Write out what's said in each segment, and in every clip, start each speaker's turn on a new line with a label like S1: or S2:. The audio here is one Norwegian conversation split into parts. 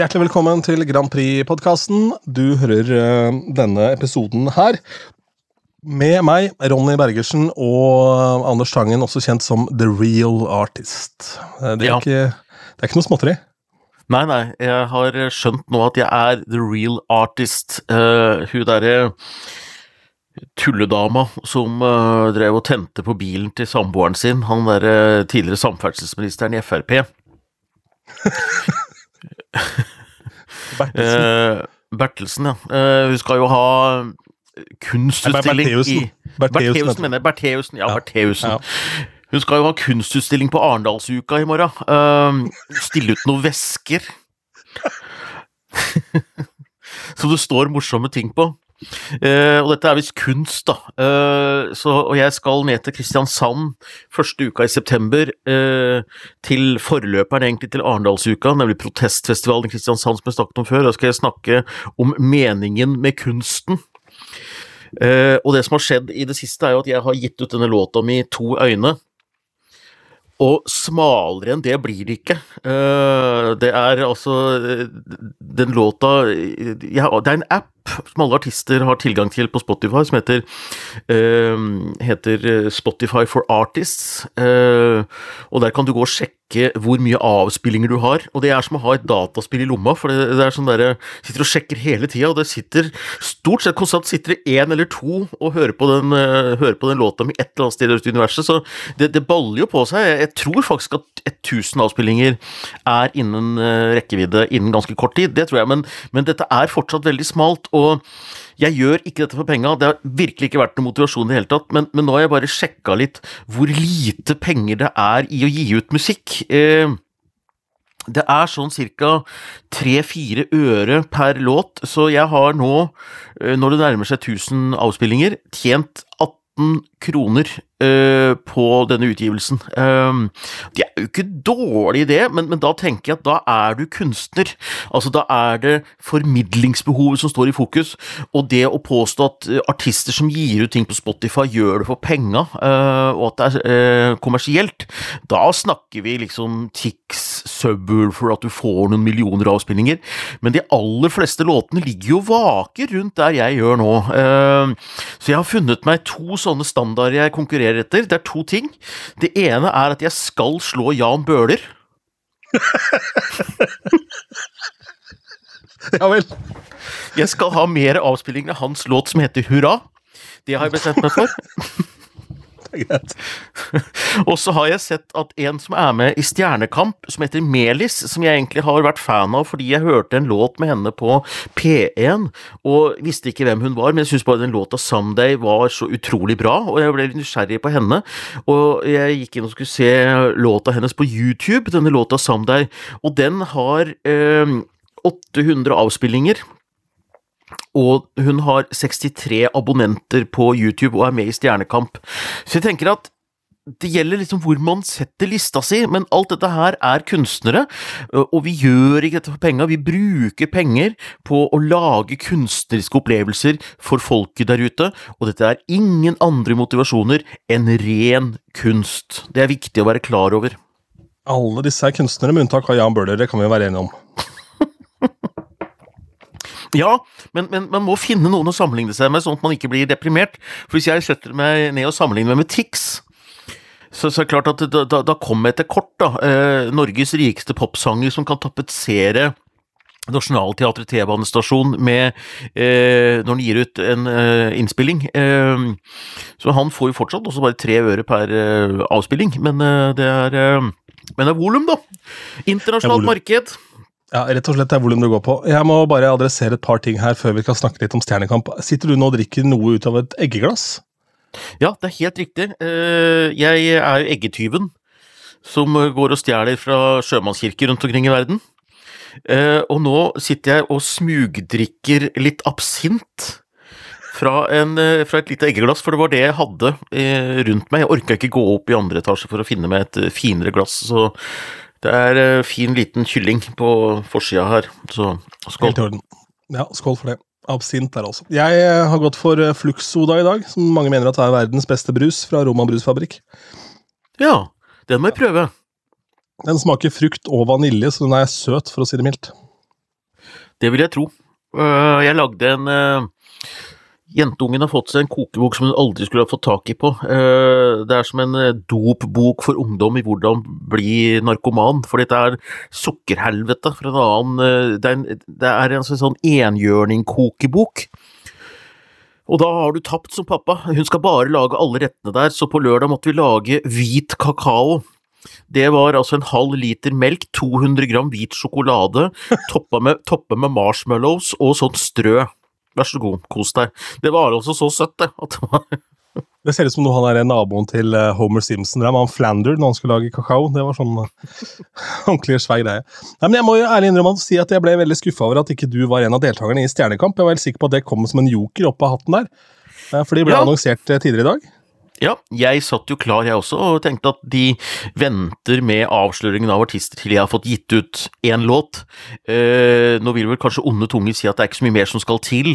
S1: Hjertelig velkommen til Grand Prix-podkasten. Du hører uh, denne episoden her med meg, Ronny Bergersen, og Anders Tangen, også kjent som The Real Artist. Uh, det, er
S2: Ja.
S1: ikke, det er ikke noe småtteri.
S2: Nei, nei, jeg har skjønt nå at jeg er the real artist. Uh, hun derre tulledama som eh, drev og tente på bilen til samboeren sin, han derre tidligere samferdselsministeren i Frp.
S1: Bertelsen.
S2: Eh, Bertelsen, ja. Eh, hun skal jo ha kunstutstilling i
S1: Bertheussen,
S2: mener jeg. Bertheussen, ja,
S1: Ja.
S2: Bertheussen.
S1: Ja.
S2: Hun skal jo ha kunstutstilling på Arendalsuka i morgen. Uh, stille ut noen vesker. Som det står morsomme ting på. Eh, og dette er visst kunst, da. Uh, så, og jeg skal ned til Kristiansand første uka i september, uh, til forløperen egentlig til Arendalsuka, nemlig protestfestivalen i Kristiansand som jeg snakket om før. Da skal jeg snakke om meningen med kunsten. Og det som har skjedd i det siste, er jo at jeg har gitt ut denne låta mi To øyne. Og smalere enn det blir det ikke. Det er altså Den låta Det er en app som alle artister har tilgang til på Spotify, som heter, eh, heter Spotify for Artists. Eh, og der kan du gå og sjekke hvor mye avspillinger du har. Og det er som å ha et dataspill i lomma, for det, det er sånn der Sitter og sjekker hele tida, og det sitter stort sett konstant sitter det én eller to og hører på den, uh, hører på den låta mi et eller annet sted ute i universet, så det, det baller jo på seg. Jeg, jeg tror faktisk at 1000 avspillinger er innen uh, rekkevidde innen ganske kort tid, det tror jeg, men, men dette er fortsatt veldig smalt. og jeg gjør ikke dette for penga, det har virkelig ikke vært noen motivasjon i det hele tatt, men, men nå har jeg bare sjekka litt hvor lite penger det er i å gi ut musikk. Eh, det er sånn ca. 3-4 øre per låt, så jeg har nå, eh, når det nærmer seg 1000 avspillinger, tjent 18 kroner eh, på denne utgivelsen. Eh, det er jo ikke dårlig det, men, men da tenker jeg at da er du kunstner. Altså da er det formidlingsbehovet som står i fokus, og det å påstå at eh, artister som gir ut ting på Spotify gjør det for penga, eh, og at det er kommersielt, da snakker vi liksom Tix, Subwoolfer, at du får noen millioner avspillinger, men de aller fleste låtene ligger jo vaker rundt der jeg gjør nå. Eh, Så jeg har funnet meg to sånne standarder jeg konkurrerer etter. Det er to ting. Det ene er at jeg skal slå Jan Bøhler.
S1: Ja vel.
S2: Jeg skal ha mer avspillinger av hans låt som heter Hurra. Det har jeg bestemt meg for.
S1: Greit.
S2: Og så har jeg sett at en som er med i Stjernekamp, som heter Melis, som jeg egentlig har vært fan av fordi jeg hørte en låt med henne på P1, og visste ikke hvem hun var, men jeg syns bare den låta 'Someday' var så utrolig bra, og jeg ble nysgjerrig på henne. Og jeg gikk inn og skulle se låta hennes på YouTube, denne låta 'Someday', og den har eh, 800 avspillinger. Og hun har 63 abonnenter på YouTube og er med i Stjernekamp. Så jeg tenker at det gjelder liksom hvor man setter lista si, men alt dette her er kunstnere, og vi gjør ikke dette for penger. Vi bruker penger på å lage kunstneriske opplevelser for folket der ute, og dette er ingen andre motivasjoner enn ren kunst. Det er viktig å være klar over.
S1: Alle disse er kunstnere, med unntak av Jan Bøhler. Det kan vi jo være enige om.
S2: Ja, men, men man må finne noen å sammenligne seg med, sånn at man ikke blir deprimert. For hvis jeg setter meg ned og sammenligner meg med Tix, så, så er det klart at da, da, da kommer jeg til kort, da. Eh, Norges rikeste popsanger som kan tapetsere Nationaltheatret T-banestasjon med eh, når han gir ut en eh, innspilling. Eh, så han får jo fortsatt også bare tre øre per eh, avspilling, men eh, det er eh, men det er volum, da. Internasjonalt marked.
S1: Ja, rett og slett det er volum du går på. Jeg må bare adressere et par ting her før vi kan snakke litt om Stjernekamp. Sitter du nå og drikker noe ut av et eggeglass?
S2: Ja, det er helt riktig. Eh, Jeg er jo eggetyven som går og stjeler fra sjømannskirker rundt omkring i verden. Eh, Og nå sitter jeg og smugdrikker litt absint fra, en, eh, fra et lite eggeglass, for det var det jeg hadde rundt meg. Jeg orka ikke gå opp i andre etasje for å finne meg et finere glass, så det er eh, fin liten kylling på forsida her, så skål.
S1: Helt i orden. Ja, skål for det. Absint der, altså. Jeg eh, har gått for eh, Flux-soda i dag, som mange mener at er verdens beste brus fra Roma Brusfabrikk.
S2: Ja, den må jeg prøve.
S1: Den smaker frukt og vanilje, så den er søt, for å si det mildt.
S2: Det vil jeg tro. Jeg lagde en Jentungen har fått seg en kokebok som hun aldri skulle ha fått tak i på. Uh, det er som en dopbok for ungdom i hvordan bli narkoman, for dette er sukkerhelvete fra en annen Det er en, det er en sånn enhjørning-kokebok. Og da har du tapt som pappa. Hun skal bare lage alle rettene der, så på lørdag måtte vi lage hvit kakao. Det var altså en halv liter melk, 200 gram hvit sjokolade, toppa med, toppa med marshmallows og sånn strø. Vær så god, kos deg. Det var altså så søtt, det. Det, var
S1: det ser ut som noe han er naboen til eh, Homer Simpson drev med, han Flander, når han skulle lage kakao. Det var sånn eh, ordentlig svær greie. Nei, men Jeg må jo ærlig innrømme å si at jeg ble veldig skuffa over at ikke du var en av deltakerne i Stjernekamp. Jeg var helt sikker på at det kom som en joker opp av hatten der. Eh, for de ble ja. annonsert tidligere i dag.
S2: Ja, jeg satt jo klar jeg også, og tenkte at de venter med avsløringen av artister til jeg har fått gitt ut én låt. Eh, nå vil vel kanskje onde tunger si at det er ikke så mye mer som skal til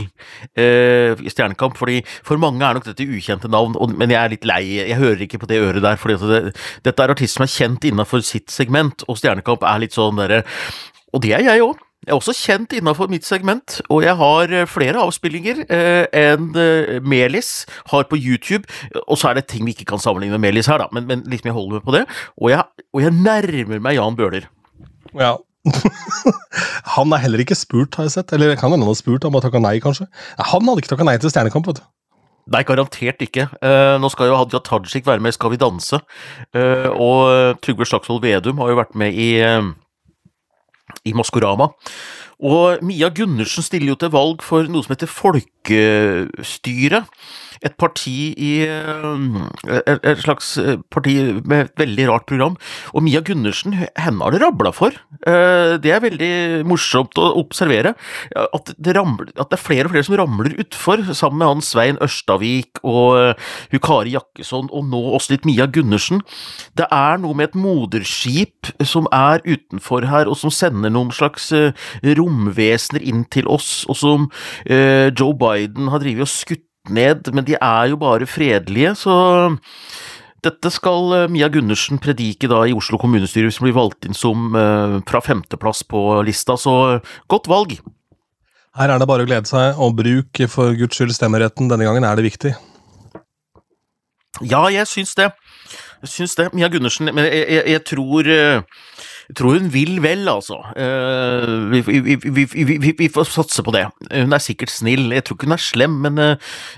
S2: eh, i Stjernekamp, fordi for mange er nok dette ukjente navn, og, men jeg er litt lei, jeg hører ikke på det øret der, for det, dette er artister som er kjent innafor sitt segment, og Stjernekamp er litt sånn derre Og det er jeg òg. Jeg er også kjent innafor mitt segment, og jeg har eh, flere avspillinger eh, enn eh, Melis har på YouTube. Og så er det ting vi ikke kan sammenligne med Melis her, da, men, men liksom jeg holder med på det. Og jeg, og jeg nærmer meg Jan Bøhler.
S1: Ja. han er heller ikke spurt, har jeg sett. Eller kan hende han har spurt, han bare takka nei, kanskje. Han hadde ikke takka nei til Stjernekamp, vet du.
S2: Nei, garantert ikke. Uh, nå skal jo Hadia Tajik være med i Skal vi danse. Uh, og Trygve Slagsvold Vedum har jo vært med i uh, i Maskorama. Og Mia Gundersen stiller jo til valg for noe som heter Folkestyret et parti i eh, Et slags eh, parti med et veldig rart program. Og Mia Gundersen, henne har det rabla for. Eh, det er veldig morsomt å observere. At det, ramler, at det er flere og flere som ramler utfor, sammen med han Svein Ørstavik og hun Kari Jakkesson, og nå også litt Mia Gundersen. Det er noe med et moderskip som er utenfor her, og som sender noen slags romvesener inn til oss, og som Joe Biden har drevet og skutt ned, men de er jo bare fredelige, så dette skal eh, Mia Gundersen predike da i Oslo kommunestyre hun blir valgt inn som uh, fra femteplass på lista, så godt valg.
S1: Her er det bare å glede seg, og bruk for guds skyld stemmeretten. Denne gangen er det viktig.
S2: Ja, jeg syns det. Jeg syns det. Mia Gundersen Men jeg, jeg, jeg tror uh, jeg tror hun vil vel, altså. Uh, vi, vi, vi, vi, får satse på det. Hun er sikkert snill. Jeg tror ikke hun er slem, men uh,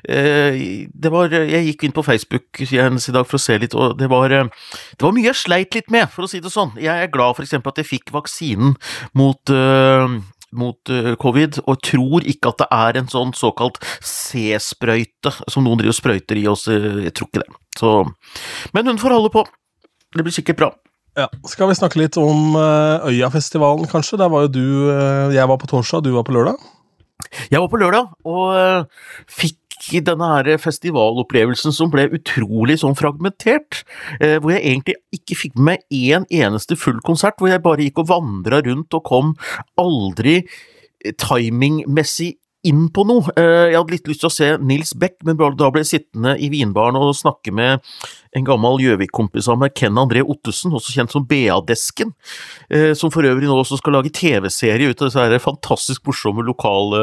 S2: det var Jeg gikk inn på Facebook hennes i dag for å se litt, og det var, det var mye jeg sleit litt med, for å si det sånn. Jeg er glad for eksempel at jeg fikk vaksinen mot mot covid, og tror ikke at det er en sånn såkalt C-sprøyte som noen driver og sprøyter i oss. Jeg tror ikke det. Så, men hun får holde på. Det blir sikkert bra.
S1: Ja, Skal vi snakke litt om uh, Øyafestivalen, kanskje? Der var jo du uh, Jeg var på torsdag, du var på lørdag?
S2: Jeg var på lørdag, og uh, fikk denne her festivalopplevelsen som ble utrolig sånn fragmentert. hvor jeg egentlig ikke fikk med én eneste full konsert, hvor jeg bare gikk og vandra rundt og kom aldri timingmessig inn på noe. Jeg hadde litt lyst til å se Nils Beck, men da ble jeg sittende i vinbaren og snakke med en gammel Gjøvik-kompis av meg, Ken André Ottesen, også kjent som BA-desken, eh, som for øvrig nå også skal lage TV-serie ut av disse fantastisk morsomme lokale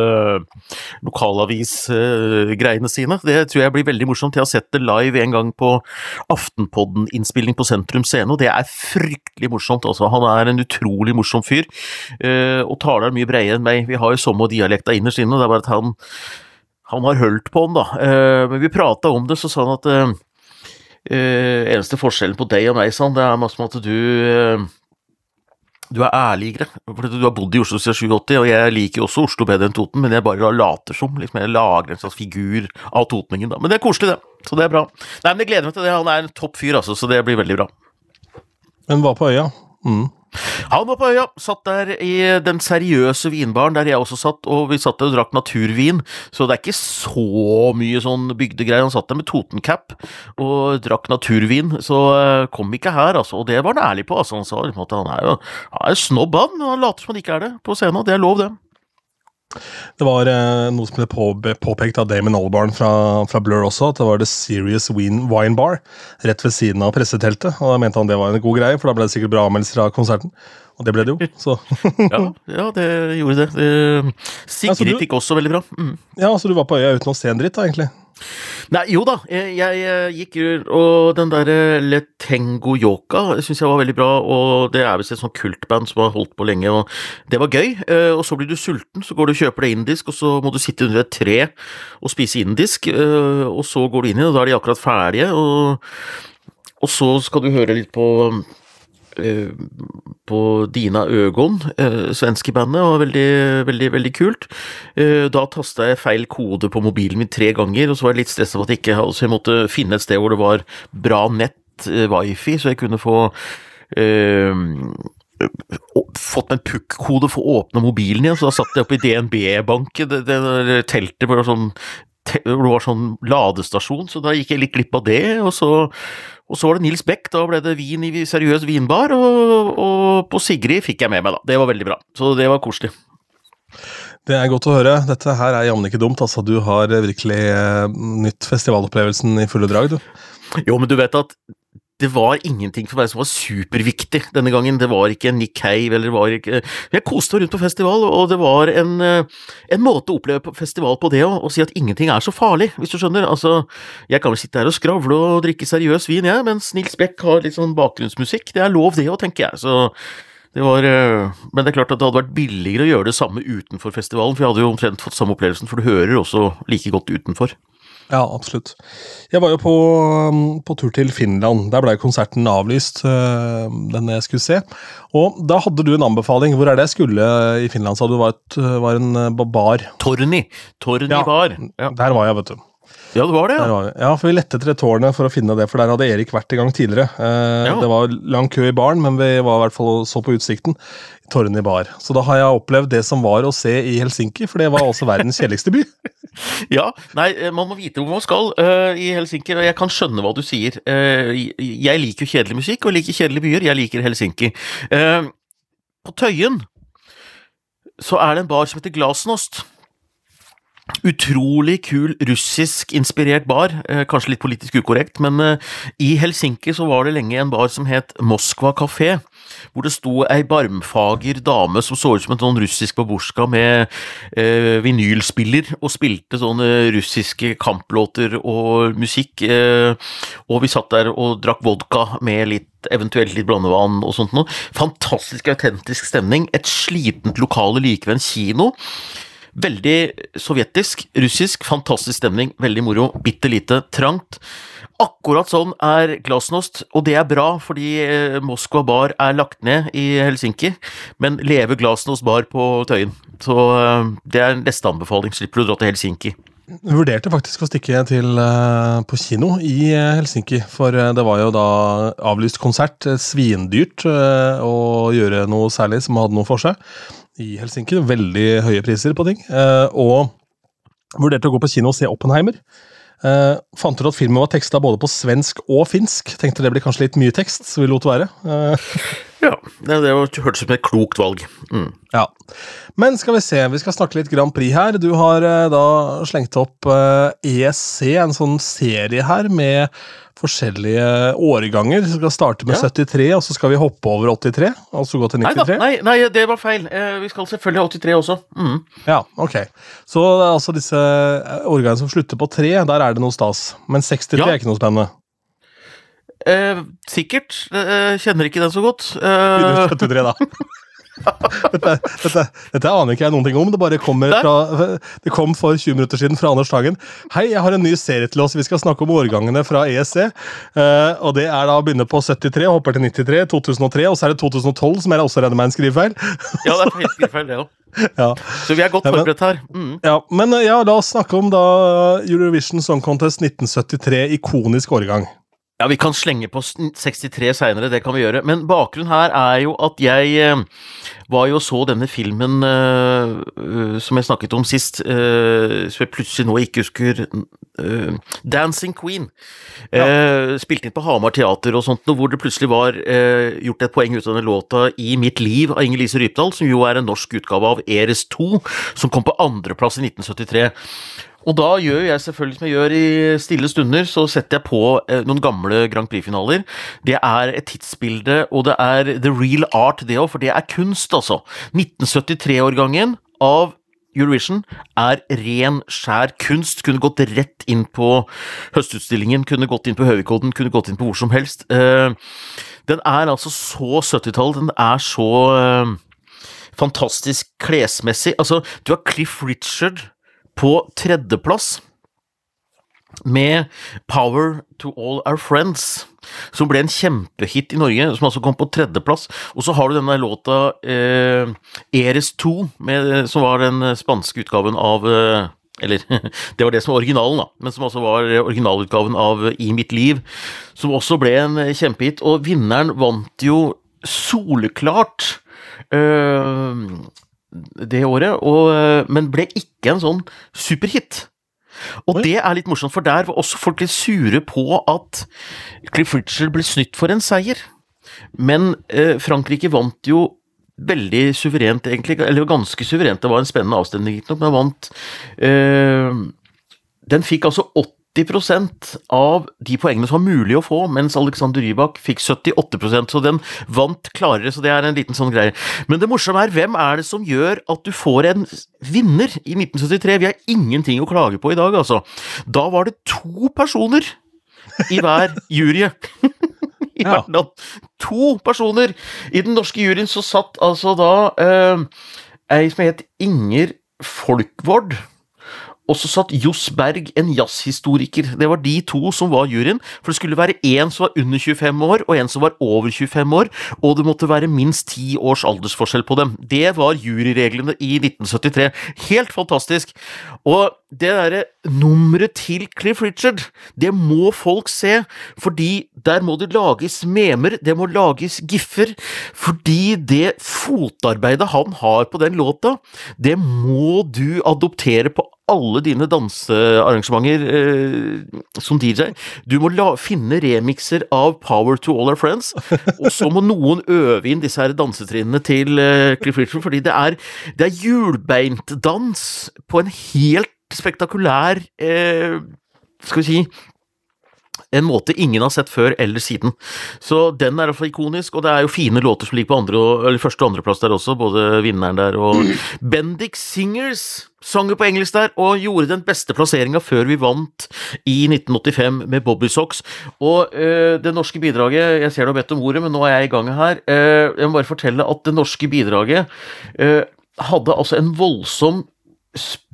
S2: lokalavis-greiene sine. Det tror jeg blir veldig morsomt. Jeg har sett det live en gang på Aftenpodden-innspilling på Sentrum Scene, og det er fryktelig morsomt. Altså, han er en utrolig morsom fyr, eh, og taler mye bredere enn meg. Vi har jo samme dialekta innerst inne, det er bare at han han har holdt på den, da. Eh, men vi prata om det, så sa han at Uh, eneste forskjellen på deg og meg, sånn, det er at du uh, du er ærligere, for du har bodd i Oslo siden 87, og jeg liker også Oslo bedre enn Toten, men jeg bare later som. liksom Jeg lager en slags figur av totningen, da. Men det er koselig, det. Så det er bra. Nei, men jeg gleder meg til det. Han er en topp fyr, altså, så det blir veldig bra.
S1: Men hva på øya? Mm.
S2: Han var på øya, satt der i den seriøse vinbaren der jeg også satt, og vi satt der og drakk naturvin, så det er ikke så mye sånn bygdegreier. Han satt der med Totencap og drakk naturvin, så uh, kom ikke her, altså. Og det var han ærlig på, altså. Han sa at han er jo han er snobb, han, han later som han ikke er det på scenen. Det er lov, det.
S1: Det var eh, noe som ble på, påpekt av Damon Albarn fra, fra, Blur også, at det var The Serious Wine, Bar rett ved siden av presseteltet. og Da mente han det var en god greie, for da ble det sikkert bra anmeldelser av konserten. Og det ble det jo, så
S2: Ja, ja det gjorde det. det Sigrid
S1: ja, du-
S2: fikk også veldig bra. Mm.
S1: Ja, så du var på øya uten å se en dritt, da, egentlig?
S2: Nei, jo da, jeg, jeg, eh, gikk og den derre Letengo Yoka syns jeg var veldig bra, og det er visst et sånt kultband som har holdt på lenge, og det var gøy. eh, Og så blir du sulten, så går du og kjøper deg indisk, og så må du sitte under et tre og spise indisk, eh, og så går du inn i det, og da er de akkurat ferdige, og, og så skal du høre litt på eh, på Dina Ögon, eh, svenske bandet, og veldig, veldig, veldig kult. Eh, da tasta jeg feil kode på mobilen min tre ganger, og så var jeg litt stressa for at jeg ikke så jeg måtte finne et sted hvor det var bra nett, eh, wifi, så jeg kunne få eh, fått meg en pukkode for å åpne mobilen igjen, så da satt jeg oppe i DNB-banken, det, det teltet hvor sånn hvor det var sånn ladestasjon, så da gikk jeg litt glipp av det, og så og så var det Nils Beck, da ble det vin i seriøs vinbar, og, og på Sigrid fikk jeg med meg, da. Det var veldig bra. Så det var koselig.
S1: Det er godt å høre. Dette her er jammen ikke dumt. altså Du har virkelig eh, nytt festivalopplevelsen i fulle drag, du.
S2: Jo, men du vet at det var ingenting for meg som var superviktig denne gangen. Det var ikke en Nick Cave, eller det var ikke Jeg koste meg rundt på festival, og det var en, eh, en måte å oppleve festival på det òg, å si at ingenting er så farlig, hvis du skjønner. Altså, jeg kan vel sitte her og skravle og drikke seriøs vin, jeg, mens Nils Beck har litt sånn bakgrunnsmusikk. Det er lov, det òg, tenker jeg. Så det var eh, Men det er klart at det hadde vært billigere å gjøre det samme utenfor festivalen, for jeg hadde jo omtrent fått samme opplevelsen, for du hører også like godt utenfor.
S1: Ja, absolutt. Jeg var jo på, um, på tur til Finland. Der ble konserten avlyst, øh, den jeg skulle se. Og da hadde du en anbefaling. Hvor er det jeg skulle i Finland, sa du? var, et, var en øh, bar.
S2: Torni. Torni
S1: Ja.
S2: bar. Ja.
S1: Der var jeg, vet du.
S2: Ja, det var det, ja.
S1: var. Ja, for Vi lette etter det tårnet for å finne det, for der hadde Erik vært i gang tidligere. Eh,
S2: Ja.
S1: Det var lang kø i baren, men vi var i hvert fall så på utsikten. Torni bar. Så da har jeg opplevd det som var å se i Helsinki, for det var altså verdens kjedeligste by.
S2: Ja, nei, eh, man må vite hvor man skal uh, i Helsinki, og jeg kan skjønne hva du sier. Uh, jeg liker jo kjedelig musikk, og liker kjedelige byer. Jeg liker Helsinki. Uh, på Tøyen så er det en bar som heter Glasnost. Utrolig kul russisk-inspirert bar, eh, kanskje litt politisk ukorrekt, men eh, i Helsinki så var det lenge en bar som het Moskva kafé, hvor det sto ei barmfager dame som så ut som en sånn russisk babusjka med eh, vinylspiller, og spilte sånne russiske kamplåter og musikk, eh, og vi satt der og drakk vodka med litt eventuelt litt blandevann og sånt noe. Fantastisk autentisk stemning, et slitent lokale like ved en kino. Veldig sovjetisk, russisk, fantastisk stemning, veldig moro, bitte lite, trangt. Akkurat sånn er Glasnost, og det er bra, fordi eh, Moskva bar er lagt ned i Helsinki, men leve Glasnost bar på Tøyen. Så eh, det er neste anbefaling, slipper du å dra til Helsinki.
S1: Jeg vurderte faktisk å stikke til eh, på kino i Helsinki, for det var jo da avlyst konsert. Svindyrt å gjøre noe særlig som hadde noe for seg i Helsinki. Veldig høye priser på ting. eh, Og vurderte å gå på kino og se Oppenheimer. Eh, fant ut at filmen var teksta både på svensk og finsk. Tenkte det blir kanskje litt mye tekst, så vi lot være. Eh,
S2: Ja, det, det hørtes ut som et klokt valg. Mm.
S1: Ja. Men skal vi se, vi skal snakke litt Grand Prix her. Du har eh, da slengt opp eh, ESC, en sånn serie her med forskjellige årganger. Vi skal starte med
S2: Ja.
S1: 73, og så skal vi hoppe over 83, og så gå til
S2: Nei da,
S1: 93.
S2: nei, nei, det var feil. Eh, vi skal selvfølgelig ha 83 også. Mm.
S1: Ja, ok. Så er altså disse eh, årgangene som slutter på 3, der er det noe stas. Men 63
S2: Ja.
S1: er ikke noe spennende.
S2: Eh, sikkert. Eh, kjenner ikke den så godt. Eh,
S1: med 73 da. Dette, dette, dette aner ikke jeg noen ting om. Det bare kommer fra, det kom for 20 minutter siden fra Anders Tagen. Hei, jeg har en ny serie til oss. Vi skal snakke om årgangene fra ESC. Eh, og det er da å begynne på 73, hopper til 93, 2003, og så er det 2012, som jeg også regner med er en skrivefeil.
S2: ja, det er helt skrivefeil, det òg.
S1: Ja.
S2: Så vi er godt forberedt her. Mm.
S1: ja, men eh, ja, la oss snakke om da Eurovision Song Contest 1973, ikonisk årgang.
S2: Ja, vi kan slenge på 63 seinere, det kan vi gjøre. Men bakgrunnen her er jo at jeg eh, var jo så denne filmen eh, som jeg snakket om sist, uh, som jeg plutselig nå ikke husker uh, Dancing Queen. Eh, spilt inn på Hamar Teater og sånt, hvor det plutselig var gjort et poeng ut av den låta I mitt liv av Inger Lise Rypdal, som jo er en norsk utgave av Eres 2, som kom på andreplass i 1973. Og da gjør jeg selvfølgelig som jeg gjør i stille stunder, så setter jeg på eh, noen gamle Grand Prix-finaler. Det er et tidsbilde, og det er the real art, det òg, for det er kunst, altså. 1973-årgangen av Eurovision er ren, skjær kunst. Kunne gått rett inn på Høstutstillingen, kunne gått inn på Høvikodden, kunne gått inn på hvor som helst. Eh, den er altså så 70-tall, den er så eh, fantastisk klesmessig. Altså, du har Cliff Richard på tredjeplass med Power to All Our Friends, som ble en kjempehit i Norge, som altså kom på tredjeplass. Og så har du denne låta eh, Eres 2, med, som var den spanske utgaven av eh, eller, det var det som var originalen, da, men som også var originalutgaven av I mitt liv, som også ble en kjempehit. Og vinneren vant jo soleklart øh, det året, og, øh, men ble ikke en sånn superhit. Og det er litt morsomt, for der var også folk litt sure på at Cliff Richard ble snytt for en seier. Men eh, Frankrike vant jo veldig suverent, egentlig, eller ganske suverent. Det var en spennende avstemning, men vant eh, Den fikk altså 80 av de poengene som var mulig å få, mens Alexander Rybak fikk 78% så den vant klarere, så det er en liten sånn greie. Men det morsomme er, hvem er det som gjør at du får en vinner i 1973? Vi har ingenting å klage på i dag, altså. Da var det to personer i hver jury. I
S1: Ja.
S2: land. To personer! I den norske juryen så satt altså da eh, ei som het Inger Folkvord. Og så satt Johs Berg, en jazzhistoriker. Det var de to som var juryen. For det skulle være én som var under 25 år, og en som var over 25 år. Og det måtte være minst ti års aldersforskjell på dem. Det var juryreglene i 1973. Helt fantastisk. Og det derre nummeret til Cliff Richard, det må folk se, fordi der må det lages memer, det må lages giffer, fordi det fotarbeidet han har på den låta, det må du adoptere på alle dine dansearrangementer eh, som DJ. Du må la, finne remixer av Power to All Our Friends, og så må noen øve inn disse her dansetrinnene til eh, Cliff Richard, fordi det er, det er hjulbeintdans på en helt spektakulær eh, Skal vi si en måte ingen har sett før eller siden. Så den er iallfall ikonisk, og det er jo fine låter som ligger på andre eller første- og andreplass der også, både vinneren der og Bendik Singers sang på engelsk der, og gjorde den beste plasseringa før vi vant i 1985 med Bobby Socks. Og øh, det norske bidraget Jeg ser du har bedt om ordet, men nå er jeg i gang her. Øh, jeg må bare fortelle at det norske bidraget øh, hadde altså en voldsom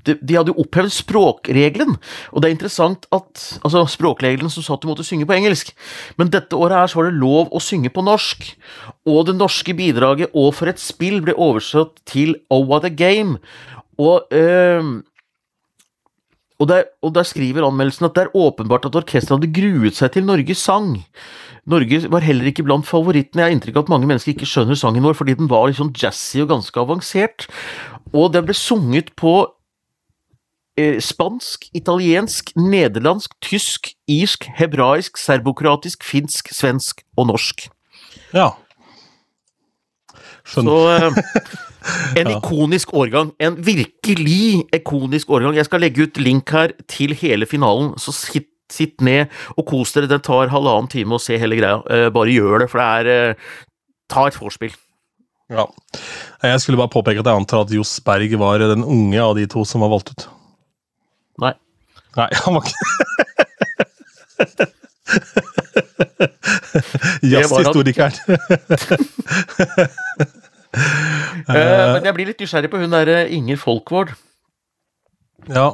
S2: de de hadde jo opphevet språkregelen, og det er interessant at altså språkregelen som sa at du måtte synge på engelsk, men dette året her så var det lov å synge på norsk, og det norske bidraget og for et spill ble oversatt til Oh What a Game, og øh, og der, og der skriver anmeldelsen at det er åpenbart at orkesteret hadde gruet seg til Norges sang. Norge var heller ikke blant favorittene. Jeg har inntrykk av at mange mennesker ikke skjønner sangen vår fordi den var litt sånn jazzy og ganske avansert. Og den ble sunget på spansk, italiensk, nederlandsk, tysk, irsk, hebraisk, serbokroatisk, finsk, svensk og norsk.
S1: Ja. Skjønner.
S2: Så eh, en ikonisk årgang. En virkelig ikonisk årgang. Jeg skal legge ut link her til hele finalen, så sitt, sitt ned og kos dere. Det tar halvannen time å se hele greia. Eh, bare gjør det, for det er eh, Ta et vorspiel.
S1: Ja. Jeg skulle bare påpeke at jeg antar at Johs Berg var den unge av de to som var valgt ut.
S2: Nei.
S1: Nei, han var ikke Jazzhistorikeren.
S2: uh, men jeg blir litt nysgjerrig på hun derre Inger Folkvord.
S1: ja.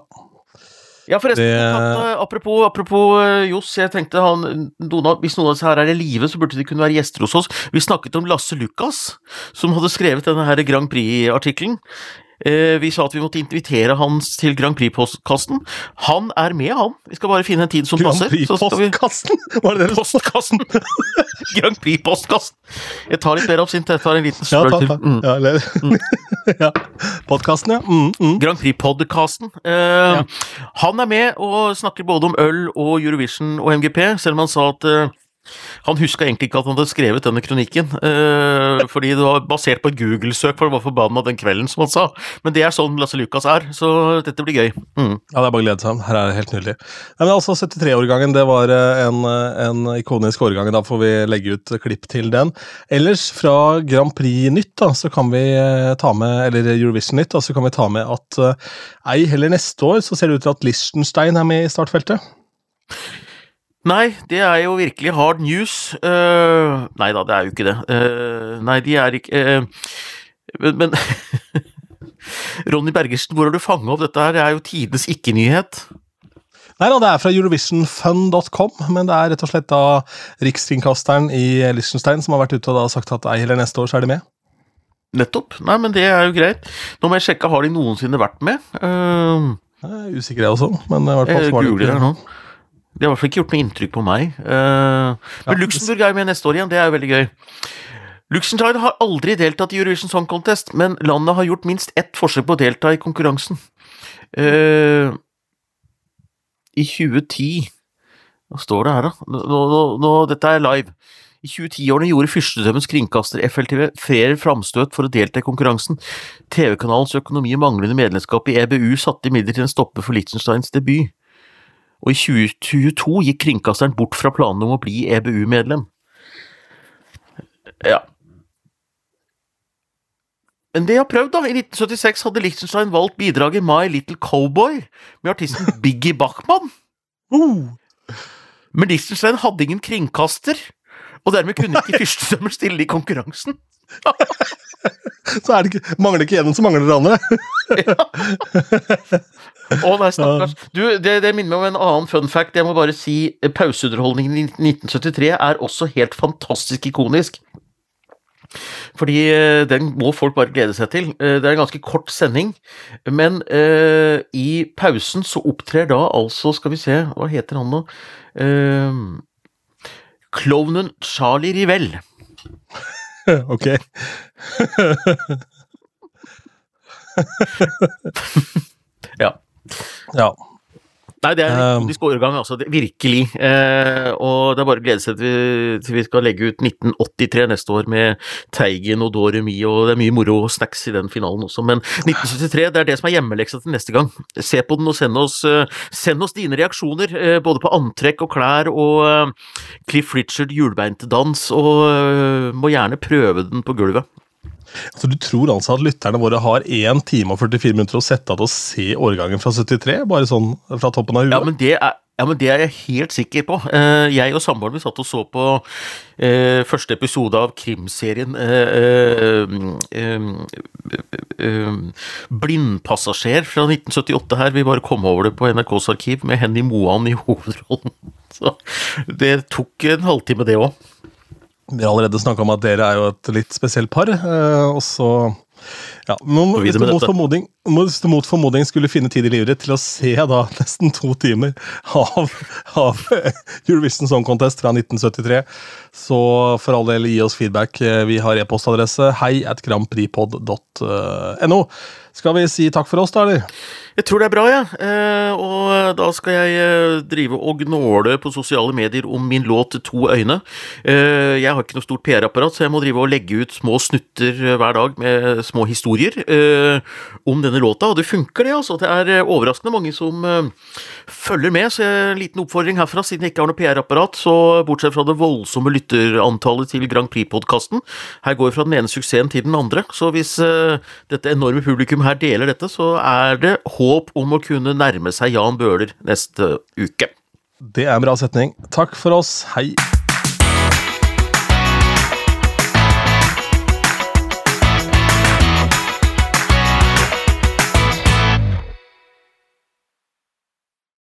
S2: Ja, forresten,
S1: Det-
S2: apropos, apropos eh, Johs, jeg tenkte han, noen hvis noen av disse her er i live, så burde de kunne være gjester hos oss. Vi snakket om Lasse Lukas, som hadde skrevet denne her Grand Prix-artikkelen. Eh, vi sa at vi måtte invitere han til Grand Prix-postkassen. Han er med, han. Vi skal bare finne en tid som
S1: Grand
S2: passer. Grand
S1: Prix-postkassen! Var det det?
S2: Postkassen! Grand Prix-postkassen. Jeg tar litt mer absint. Jeg tar en liten
S1: ta,
S2: til. Mm.
S1: Ja, eller ja. Podkasten, ja. Mm, mm.
S2: Grand Prix-podkasten. Eh, Han er med og snakker både om øl og Eurovision og MGP, selv om han sa at eh, han huska egentlig ikke at han hadde skrevet denne kronikken, eh, fordi det var basert på et Google-søk, for det var forbanna den kvelden, som han sa. Men det er sånn Lasse Lukas er, så dette blir gøy. Mm.
S1: Ja, det er bare å glede seg. Her er det helt nydelig. Nei, men altså 73-årgangen, det var eh, en, eh, en ikonisk årgang. Da får vi legge ut klipp til den. Ellers, fra Grand Prix Nytt, da, så kan vi ta med, eller Eurovision Nytt, da, så kan vi ta med at ei heller neste år så ser det ut til at Liechtenstein er med i startfeltet.
S2: Nei, det er jo virkelig hard news. Uh, nei da, det er jo ikke det. Uh, nei, de er ikke uh, Men, men Ronny Bergersen, hvor har du fanga opp dette her? Det er jo tidenes ikke-nyhet.
S1: Nei da, det er fra eurovisionfun.com, men det er rett og slett da rikskringkasteren i Liechtenstein som har vært ute og da sagt at ei eller neste år så er de med.
S2: Nettopp. Nei, men det er jo greit. Nå må jeg sjekke, har de noensinne vært med? Uh,
S1: Jeg er usikker jeg også, men i hvert fall så var det ikke
S2: nå. Det har i hvert fall ikke gjort noe inntrykk på meg. Men
S1: Ja,
S2: Luxembourg er jo med neste år igjen, det er jo veldig gøy. Luxembourg har aldri deltatt i Eurovision Song Contest, men landet har gjort minst ett forsøk på å delta i konkurransen. Uh, I 2010 Hva står det her, da? Nå, nå, nå, dette er live. I 2010-årene gjorde fyrstedømmens kringkaster FLTV flere framstøt for å delta i konkurransen. TV-kanalens økonomi og manglende medlemskap i EBU satte imidlertid en stopper for Liechtensteins debut. Og i 2022 gikk kringkasteren bort fra planene om å bli EBU-medlem. Ja. Men det har prøvd, da. I 1976 hadde Liechtenstein valgt bidraget My Little Cowboy med artisten Biggie Bachman.
S1: Uh,
S2: Men Liechtenstein hadde ingen kringkaster, og dermed kunne ikke fyrstedømmer stille i konkurransen.
S1: så er det ikke, mangler ikke en, så mangler det andre.
S2: Å nei, stakkars. Du, det, det minner meg om en annen fun fact. Jeg må bare si eh, pauseunderholdningen i 1973 er også helt fantastisk ikonisk. Fordi eh, den må folk bare glede seg til. Eh, Det er en ganske kort sending, men uh, i pausen så opptrer da altså, skal vi se, hva heter han nå? uh, Klovnen Charlie Rivell.
S1: ok.
S2: Ja. Nei, det er en
S1: Um,
S2: ikonisk årgang, altså. Virkelig. Eh, og det er bare å glede seg til vi, til vi skal legge ut 1983 neste år med Teigen og Doremi, og det er mye moro og snacks i den finalen også. Men 1973, det er det som er hjemmeleksa til neste gang. Se på den og send oss, eh, send oss dine reaksjoner, eh, både på antrekk og klær og eh, Cliff Richard hjulbeintedans, og eh, må gjerne prøve den på gulvet.
S1: Så du tror altså at lytterne våre har 1 time og 44 minutter å sette av til å se årgangen fra 73? Bare sånn fra toppen av huet?
S2: Ja, men det er ja, men det er jeg helt sikker på. Eh, jeg og samboeren vi satt og så på eh, første episode av krimserien eh, Blindpassasjer fra 1978 her. Vi bare kom over det på NRKs arkiv med Henny Moan i hovedrollen. Så det tok en halvtime, det òg.
S1: Vi har allerede snakka om at dere er jo et litt spesielt par, eh, og så ja, men hvis du, mot formodning, hvis du mot formodning skulle finne tid i livet til å se da nesten to timer av, av Eurovision Song Contest fra 1973, så for all del gi oss feedback. Eh, Vi har e-postadresse hei at grandpripod.no. Skal vi si takk for oss, da, eller?
S2: Jeg tror det er bra, jeg. Eh, og da skal jeg eh, drive og gnåle på sosiale medier om min låt To øyne. Eh, jeg har ikke noe stort PR-apparat, så jeg må drive og legge ut små snutter eh, hver dag med små historier om denne låta, og det funker, det. altså. Det er overraskende mange som følger med, så en liten oppfordring herfra, siden jeg ikke har noe PR-apparat, så bortsett fra det voldsomme lytterantallet til Grand Prix-podkasten, her går vi fra den ene suksessen til den andre, så hvis dette enorme publikum her deler dette, så er det håp om å kunne nærme seg Jan Bøhler neste uke.
S1: Det er en bra setning. Takk for oss. Hei.